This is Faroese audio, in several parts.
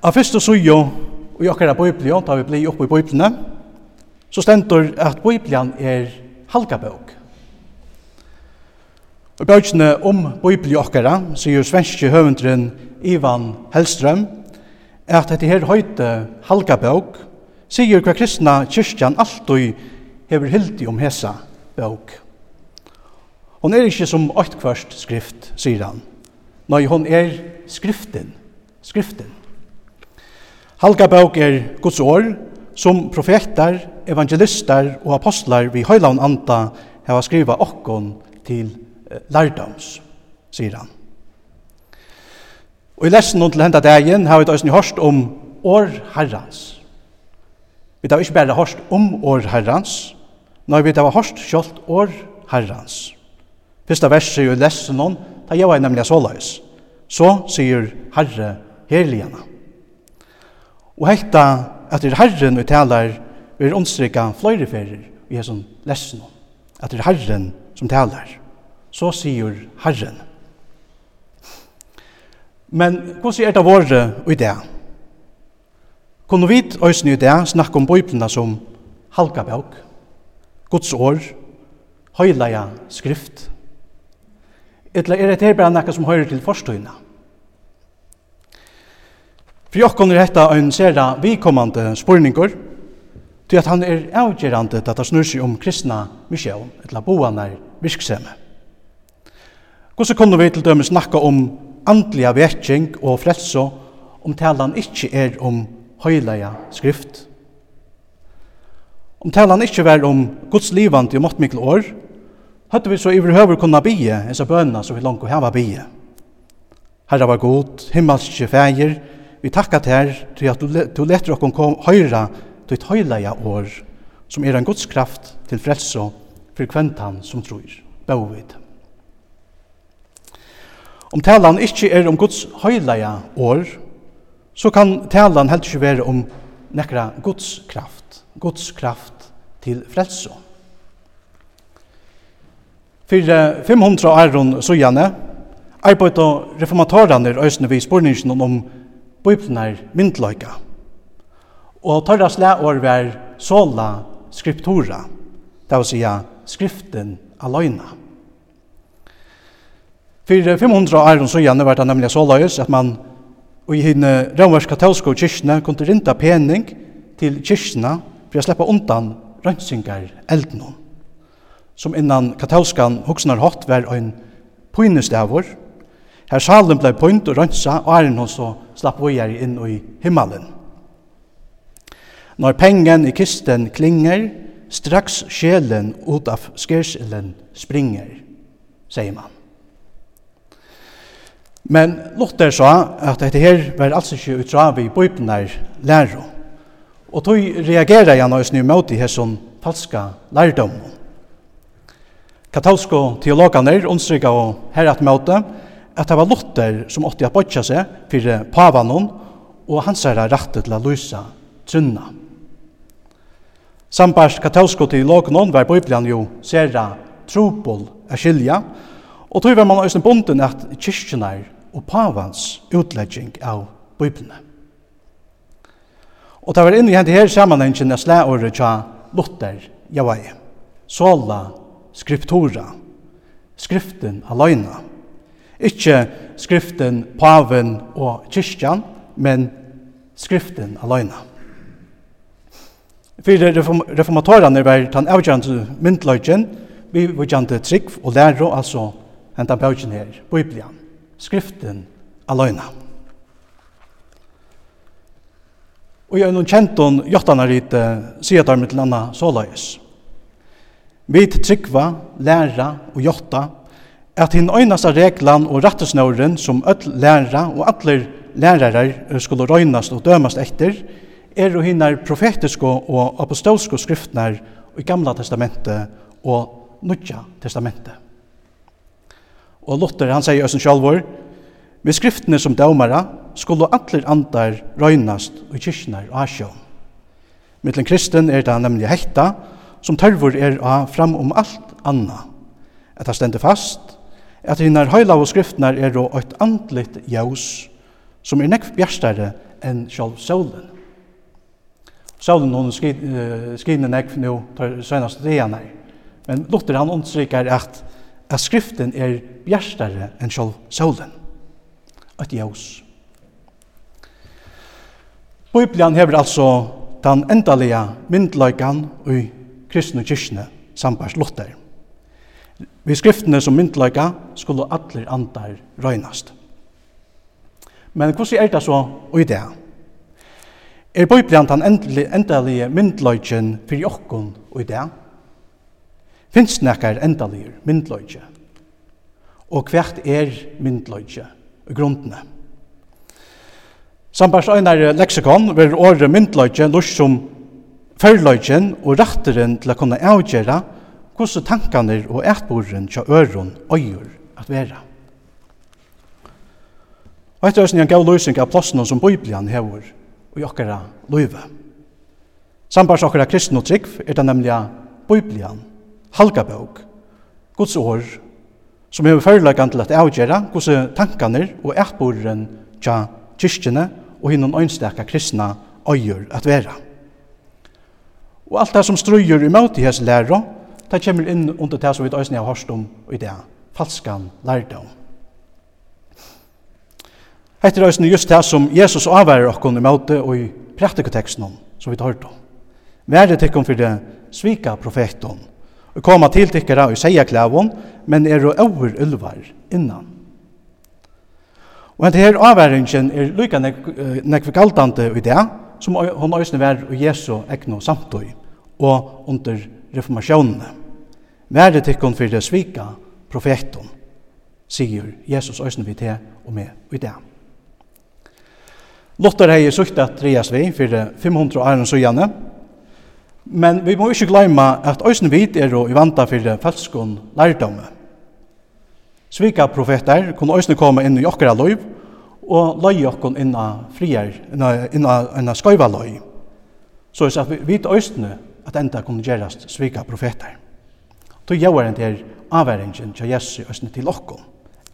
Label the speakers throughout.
Speaker 1: Av fyrste sujo i okkara bøyblio, da vi blir oppe i bøyblene, så stendur at bøyblian er halkabøk. Og bøyblina om bøyblio okkara, sier svenske høvendren Ivan Hellström, at dette her høyte halkabøk, sier hva kristna kyrkjan alltid hever hildi om hesa bøk. Hon er ikkje som åttkvørst skrift, sier han. Nei, hon er skriften, skriften. Halga bøk er Guds år, som profetar, evangelistar og apostlar vi høylaun anda hava skriva okkon til lærdoms, sier han. Og i lesen til henda dagen har vi da eisen hørt om år herrans. Vi har ikke bare hørt om år herrans, når vi har hørt kjølt år herrans. Fyrsta verset i lesen, da gjør jeg nemlig såleis. Så sier Herre herligene. Og hekta at det er Herren vi talar vi er ondstrykka fløyre ferir i hesson lesson. At det er Herren som talar. Så sier Herren. Men hva er det våre i det? Kunne vi øyne i det snakke om bøyplene som halkabauk, Guds år, høyleia skrift, Etla er det her bare nekka som høyrer til forstøyna. For jokkon er hetta ein sera vikommande spurningur, til at han er avgerande at det snur seg om kristna misjøen, etla boanar virksemme. Hvordan kunne vi til dømes snakka om andliga vekking og frelso om talan ikkje er om høyleia skrift? Om talan ikkje var om Guds livande og måttmikkel år, høyde vi så iverhøver kunna bie, ensa bøna som vi langt hava bie. Herra var god, himmelske feir, vi takkar til til at du letter okkom kom høyra til et høyleia år som er en godskraft til frelse for kventan som tror, bøvid. Om talan ikkje er om Guds høyleia år, så kan talan helst ikkje være om nekra Guds kraft, Guds kraft til frelse. For 500 æron sujane, arbeid og reformatorene er øysene vi spurningen om bøyplenar myndløyga. Og tørra slæår var sola skriptura, det vil sija skriften aløyna. For 500 år siden var det nemlig så løys at man i henne romersk-katolske kyrkene kunne rinta pening til kyrkene for å slippe undan rønsingar eldnum. Som innan katolskan hoksnar hatt var ein poinestavur, Her salen blei pynt og rønsa, og er hon så slapp vågjere inn i himmelen. Når pengen i kisten klinger, straks sjelen ut av skerselen springer, sier man. Men Luther sa at dette her var altså ikke utrav i bøypner lærer. Og tog reagerer jeg når jeg mot i hesson falska lærdom. Katolsko teologene understryker og her at møte, at det var Luther som åtte at bodja seg for pavanon og hans herre rettet til å lyse trunna. Sambars katolsko til lågnon var Bibelen jo sera trupol a skilja, og tog var man også bonden at kyrkjenar og pavans utlegging av Bibelen. Og det var inne i her sammenhengen av slæåret tja Luther, Javai, Sola, Skriptura, Skriften alene. Ikke skriften, paven og kyrkjan, men skriften alene. Fyrir reformatorene var den avgjørende myndløgjen, vi vujande trygg og lærer, altså hentan bøgjen her, Bibelen, skriften alene. Og jeg er noen kjenton jottana rite sier der mitt landa såløyes. Vi tryggva, læra og jotta at hinn øynast av reglan og rattesnøren som öll læra og allir lærarar skulle røynast og dømast etter, er og hinnar profetiske og apostolske skriftnar i Gamla testamentet og Nudja testamentet. Og Luther, han sier Østen Sjálvor, med skriftene som dømara skulle allir andar røynast og kyrknar og asjå. Mittlen kristen er det nemlig hekta, som tørvor er av fram om alt anna. At han stender fast, at hinar og skriftnar er og eit andlit jaus som er nekv bjerstare enn sjálf solen. Solen hon skine nekv nu tar senaste degene, men Luther han understryker at, at skriften er bjerstare enn sjálf solen. Eit jaus. Bibelen hever altså den endalige myndløykan i kristne kyrkene, sambars Luther. Vi skriftene som myndleika skulle atler andar røynast. Men hvordan er det så i det? Er Bibelen den endelige, endelige for jokken i det? Finns nekkar endelige myndleikje? Og hvert er myndleikje i grunnene? Sambars einar leksikon ver orðið myndleikje lust som førleikjen og ratteren til å kunne avgjøre hvordan tankene og ætborren til øren øyer at vera. Og etter høysen er en gav løsning av plassene som Bibelen hever og jokkere løyve. Sambars okkara kristne og trygg er det nemlig Bibelen, halgabøk, Guds år, som hever førelagan til at avgjøre hvordan tankene og ætborren til kyrkjene og hinnom øynstaka kristna øyer at vera. Og alt det som strøyer møte i hans lærer, det kommer inn under det som vi øyne har hørt om i det, falskan lærdom. Hette er just det som Jesus avværer okkon i møte og i praktikoteksten som vi tar hørt om. Være tikkum for det svika profeton, og koma til tikkara og seia klævon, men er og over ulvar innan. Og at her avværingen er lykka nekvikaldande i det, som hon øyne vær og Jesu egnu samtøy og under reformasjonene. Være tikkun fyrir det svika profeton, sier Jesus òsne vi til og med i det. Luther hei sukt at drejas vi fyrir 500 åren sujane, men vi må ikkje gleyma at òsne vi er og i vanta fyrir falskon lærdomme. Svika profeter kunne òsne komme inn i okkara loiv og løy okkon inna friar, inna, inna, inna skøyva løy. Så at vi vet òsne at enda kunne gjerast svika profeter. Då gjør han til avværingen til Jesu og til okkon,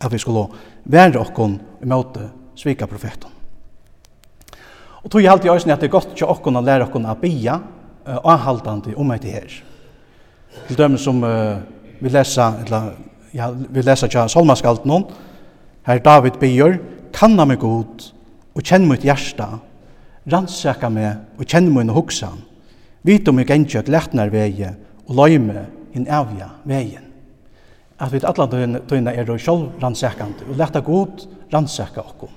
Speaker 1: at vi skulle være okkon i møte svika profeten. Og tog jeg alltid øyne at det er godt til okkon å lære okkon å bia og anhaltande om etter her. Til dømme som uh, vi lesa, eller, ja, vi lesa til Salmaskalt noen, her David bier, kanna meg god og kjenn mitt hjärsta, rannsaka meg og kjenn min hoksan, vit om jeg gengje at lertnar vei og løy meg en avja vegin. At vi alla døgna er og sjálf rannsakande, og leta god rannsaka okko.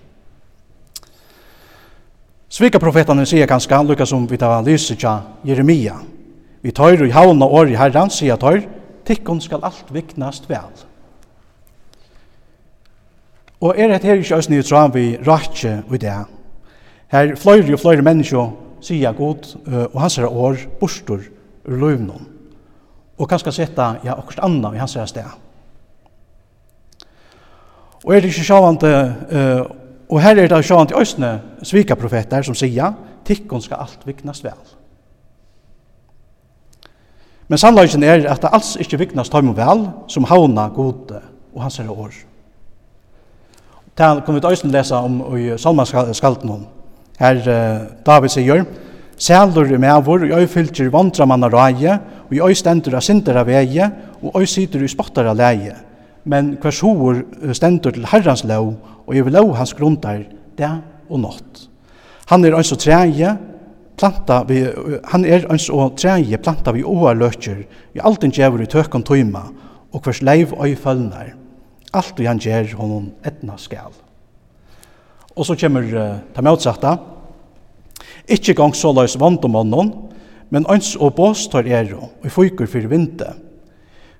Speaker 1: Svika profetane sier ganske lukka som vi tar lyse tja Jeremia. Vi tar i havna år i herran, sier tar, tikkun skal alt viknast vel. Og er et her ikke òsni i tråd vi rakje og i det. Her fløyre og fløyre menneskje sier god og hans her år bostur ur løvnum og kanskje sette ja, akkurat annet i hans sted. Og er det ikke sjåvante, uh, og her er det sjåvante i østene svika profeter som sier, tikkun skal alt viknast vel. Men sannløysen er at det alls ikke viknast tøymo vel, som hauna gode og hans herre år. Det kan vi østene lese om i salmanskalten om. Her uh, David sier, Sælur i mevor, og jeg fylgjer vandramanna ræje, vi oi stendur av synder av vege, og oi sitter i spottar av leie. Men hvers hovor stendur til herrans lov, og i vil lov hans grundar, det og nått. Han er øns og treie, planta vi, han er øns og treie, planta vi åa løkjer, vi alltid djevur i tøkken tøyma, og hvers leiv oi følnar. Alt vi han gjer honom etna skal. Og så kommer uh, ta motsatta. Ikkje gong så løys vant om honom, men ans og båstar er og i fyker fyrir vinte.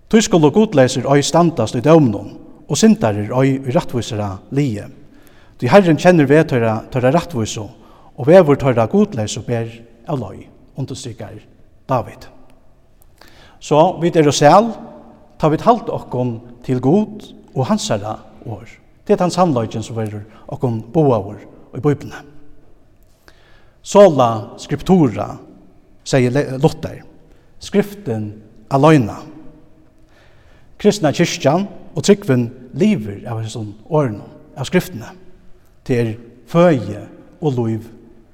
Speaker 1: Tøy skal og godleiser øy standast i dømnon, og sindarir øy i rattvisera lije. Ty herren kjenner ved tøyra tøyra rattviso, og vevor tøyra godleis og ber av løy, understrykker David. Så vi er og sel, ta vi halt okkom til god og hansara år. Det er hans handløyken som verur okkon boavur og i bøybne. Sola skriptura sier Luther, skriften aløyna. Kristna kyrkjan og tryggven lever av sånn årene, av skriftene, til føje og lov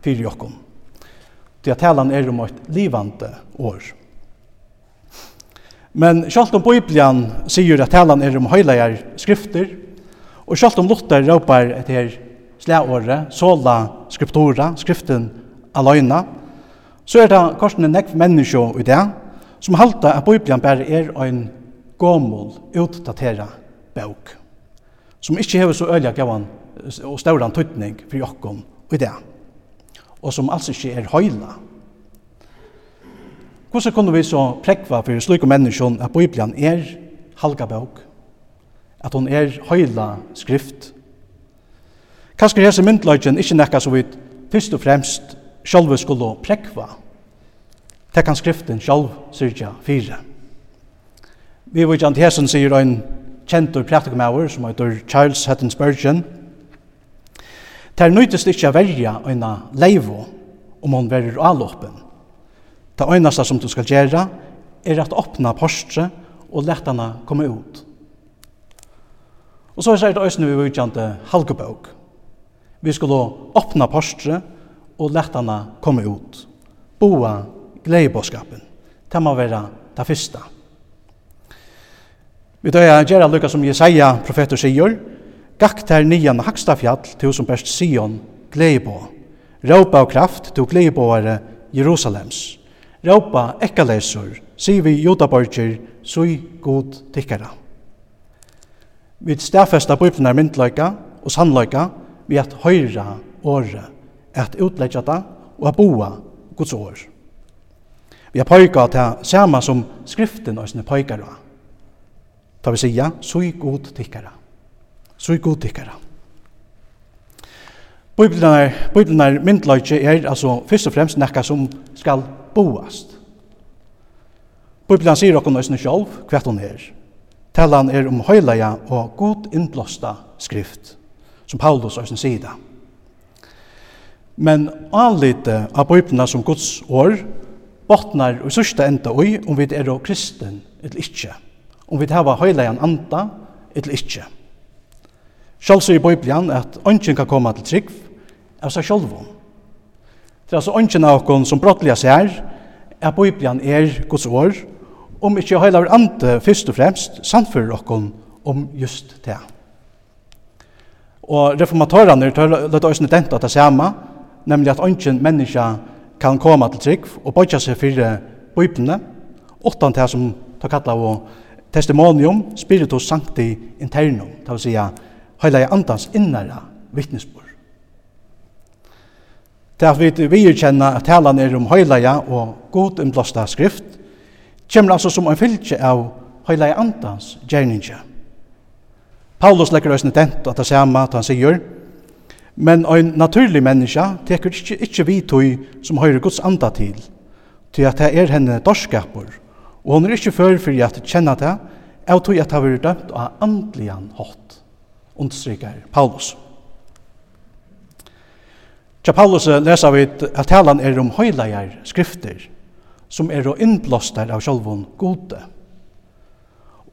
Speaker 1: fyrir jokkom. Det at talan er om et livande år. Men sjalt om Bibelen sier at talan er om høyleier skrifter, og sjalt om Luther råpar etter slæåret, sola skriptura, skriften aløyna, så er det korsene nekv menneskje i det, som halda at Bibelen bare er ein gommel, utdatera bøk, som ikkje hever så øyla gavan og stauran tøytning for jokkom i det, og som altså ikkje er høyla. Hvordan kunne vi så prekva for slike menneskjon at Bibelen er halga bøk, at hon er høyla skrift? Kanskje hese myndløgjen ikkje nekka så vidt fyrst og fremst sjálfu skulle prekva. Det kan skriften sjálf syrja fire. Vi vet ikke antihesen sier en kjentur praktikumauer som heter Charles Hatton Spurgeon. Det er nøytest ikke å verja øyna leivo om hon verir alåpen. Det øynasta som du skal gjøre er at åpna postre og leta hana komme ut. Og så er det øyne vi utgjente halgebøk. Vi skulle åpna postre og lett henne komme ut. Boa gleiboskapen. Det må være det første. Vi døy er gjerra lukka som Jesaja profeter sier, Gakk her nian hakstafjall til som best Sion gleibo. Råpa og kraft til gleibåare Jerusalems. Råpa ekkalesur, sier vi judaborger, sui god tikkara. Vi stafesta bøypnar myndløyka og sannløyka vi at høyra året at utleggja det og at boa Guds år. Vi har pojka til samme som skriften og sine pojkar av. Da vi sier, «Sui god tikkara». «Sui god tikkara». Bibelen er, Bibelen er myndløyke er altså først og fremst nekka som skal boast. Bibelen sier okkur nøysene sjálf hva hun er. Talan er om høyleia og god innblåsta skrift, som Paulus nøysene sier det. Men anlite av bøypna som Guds år botnar og sørste enda oi om vi er kristen eller ikkje. Om vi har høyleian anda eller ikkje. så sier Bibelen at ønsken kan komme til trygg av seg sjálfum. Det er altså ønsken av okkon som brottliga ser, at Bibelen er Guds år, om ikkje høyleian anda først og fremst samfører okkon om just det. Og reformatorene tar løtt øyne at det samme, nemlig at ønsken menneska kan komme til trygg og bøtja seg fyrir bøyplene, åttan til som tar kalla av testimonium spiritus sancti internum, det vil sija heila i andans innara vittnesbord. Det at vi virkjenner at talan er om høyleia og god innblåsta skrift, kommer altså som en fylgje av høyleia andans gjerninga. Paulus legger oss nedent at det samme at han sier, Men ein naturlig menneske tekur ikkje, ikkje vi tog som høyre Guds anda til, til at det er henne dorskapur, og hon er ikkje før fyrir at kjenna det, av tog at det har vært dømt av andlian hatt, understryker Paulus. Tja Paulus leser vi at talan er om høyleier skrifter, som er og innblåster av sjolvun gode.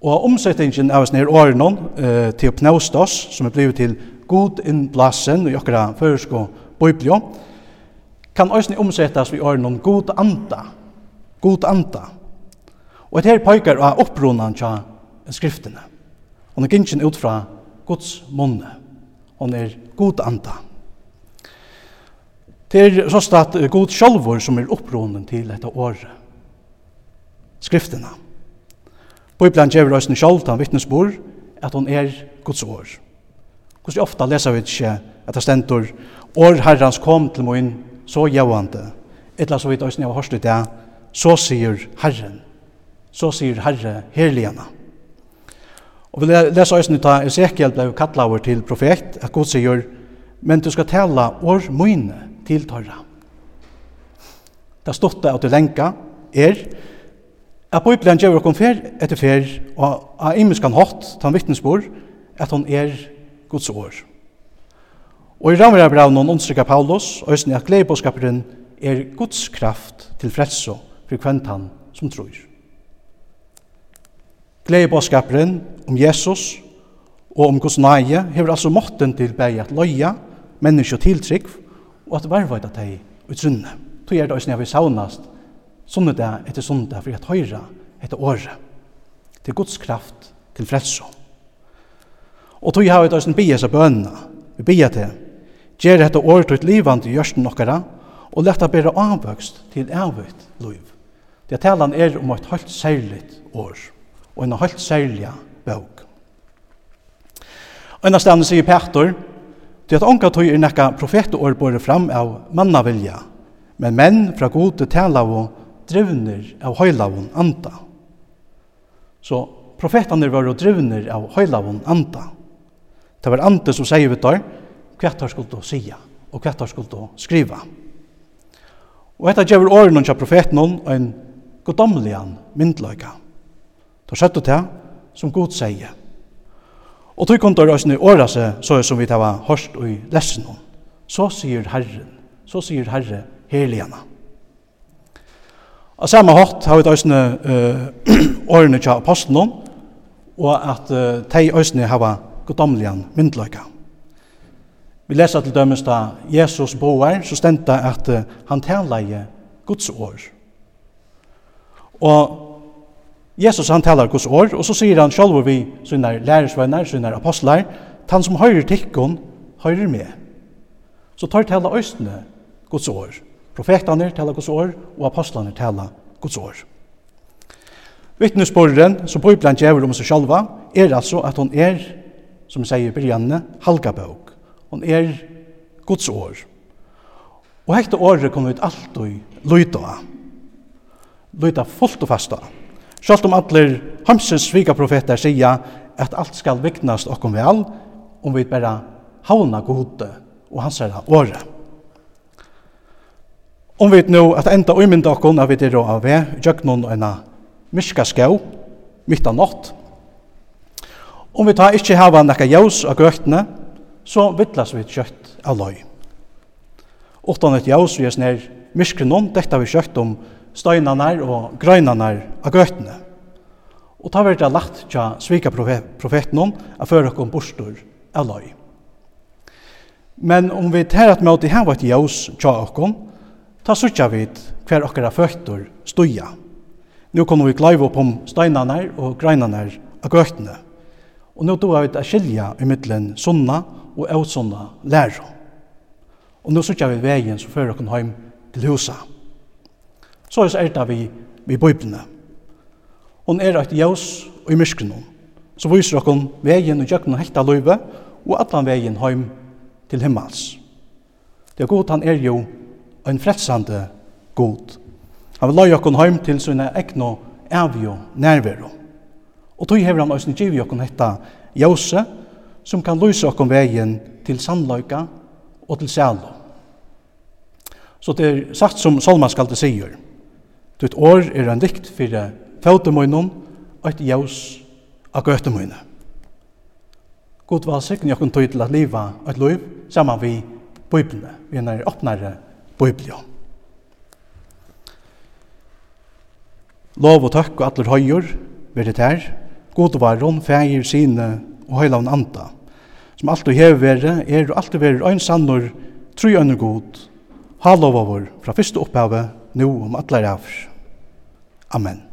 Speaker 1: Og omsettingen av oss nere årenon eh, til pneustos, som er blivet til god innblasen i okra føresko biblio, kan òsne omsettas vi åren om god anda, god anda. Og et her pekar av opprunan tja skriftene. Hon er gynnsin ut fra Guds munne. Hon er god anda. Det er sånn at god sjálfur som er opprunan til dette året. Skriftene. Bibelen gjør oss en sjálf, vittnesbor, at hon er Guds år. Hvordan ofta leser vi ikke at det stendur År herrans kom til min, så gjevande». Etla så vidt òsne av hørst ut det, så sier Herren. Så sier Herre herligene. Og vi leser òsne ut av Ezekiel ble kattla over til profet, at god sier, men du skal tala år mine til tørra. Det stått av til lenka er at Bibelen gjør okkur fer etter fer og av imenskan hatt, tan vittnesbord, at hon er Guds år. Og i ramverabravn og understrykker Paulus, øysen i at gleibåskaperen er Guds kraft til fredso for kvendt han som tror. Gleibåskaperen om Jesus og om Guds nøye hever altså måtten til bæg at løye mennesker tiltrykk og at varvøyda teg ut trunne. Tog er det øysen jeg saunast sunnet etter sunnet for at høyra etter året til Guds kraft til frelse. Og tog har vi døysen bia seg bønna. Vi bia til. Gjer dette året ut livand i gjørsten okkara, og leta bera avvøkst til avvøkt liv. Det talan er om et halvt særligt år, og en halvt særliga bøk. Øyna stedene sier Petor, til at onka tog er nekka profetår bore fram av mannavilja, men menn fra gode tala og drivner av høylavun anda. Så profetane var drivner av høylavun anda. Det var anden som sier vi der, hva tar skulle du sige, og hva tar skulle du skriva. Og etter gjør årene til profeten og en godomlig myndløyga. Da skjøtte det som god sier. Og tog kom til røsene åra seg, så som vi tar hørst og i lesen om. Så sier Herren, så sier Herre heligene. Og samme hatt har vi tøysene uh, årene til apostelen, og at uh, de øysene har godomlian myndløyga. Vi lesa til dømes da Jesus boar, så stenda at han taleie Guds år. Og Jesus han talar Guds år, og så sier han sjálv vi sine lærersvenner, sine apostlar, han som høyrer tikkun, høyrer med. Så tar tala østene Guds år. Profetane tala Guds år, og apostlane tala Guds år. Vittnesborren som Bibelen gjever om seg sjálva, er altså at hon er som sier i byrjanne, halgabøk. Hon er Guds år. Og hekta året kommer ut alt og løyta av. Løyta fullt og fasta. Sjalt om alle hamsens svika profeter sier at alt skal viknast okkom vel, om vi bara havna gode og hans er året. Om vi nå at enda umynda okkom at vi er av vi, jøgnon og enn myska skau, mitt av nått, Om vi tar ikkje hava nekka jaus av grøktene, så vittlas vi kjøtt av løy. Åttan et jaus vi er snær myskrenon, detta vi kjøtt om støynene og grøynene av grøktene. Og ta verda lagt tja svika profeten av fyrir dere bostur av løy. Men om vi tar at møte hava et jaus til dere, ta sutja vi hver okkara føttur støya. Nå kommer vi klaiva opp om støynene og grøynene av grøktene. Og nå tog jeg ut å skilja i middelen sunna og avsunna lærer. Og nå sitter vi veien som fører oss hjem til huset. Så er det vi i bøyblene. Hon er et jævs og i myskene. Så viser oss veien og gjøkken og hekta løyve og allan veien hjem til himmels. Det er god han er jo en frelsande god. Han vil løy oss hjem til sine egne avgjå nærvero. Og tog hever han òsne giv jokken hetta jause, som kan lysa okken vegin til sannløyka og til sælo. Så det er sagt som salmaskalde sier, Tutt år er en dikt fyrir fautemøynun og et jaus av gøtemøyne. God var sikken jokken tog til at liva et liv saman vi bøyblene, vi er nær åpnare bøyblion. Lov og takk og atler høyur, verdet her, God var rom, fægir, sine og heilavn anda, som alltid hever vere, er og alltid vere ein sannur, tru øyne god, halov av vår, fra fyrste opphavet, nu om atler avr. Amen.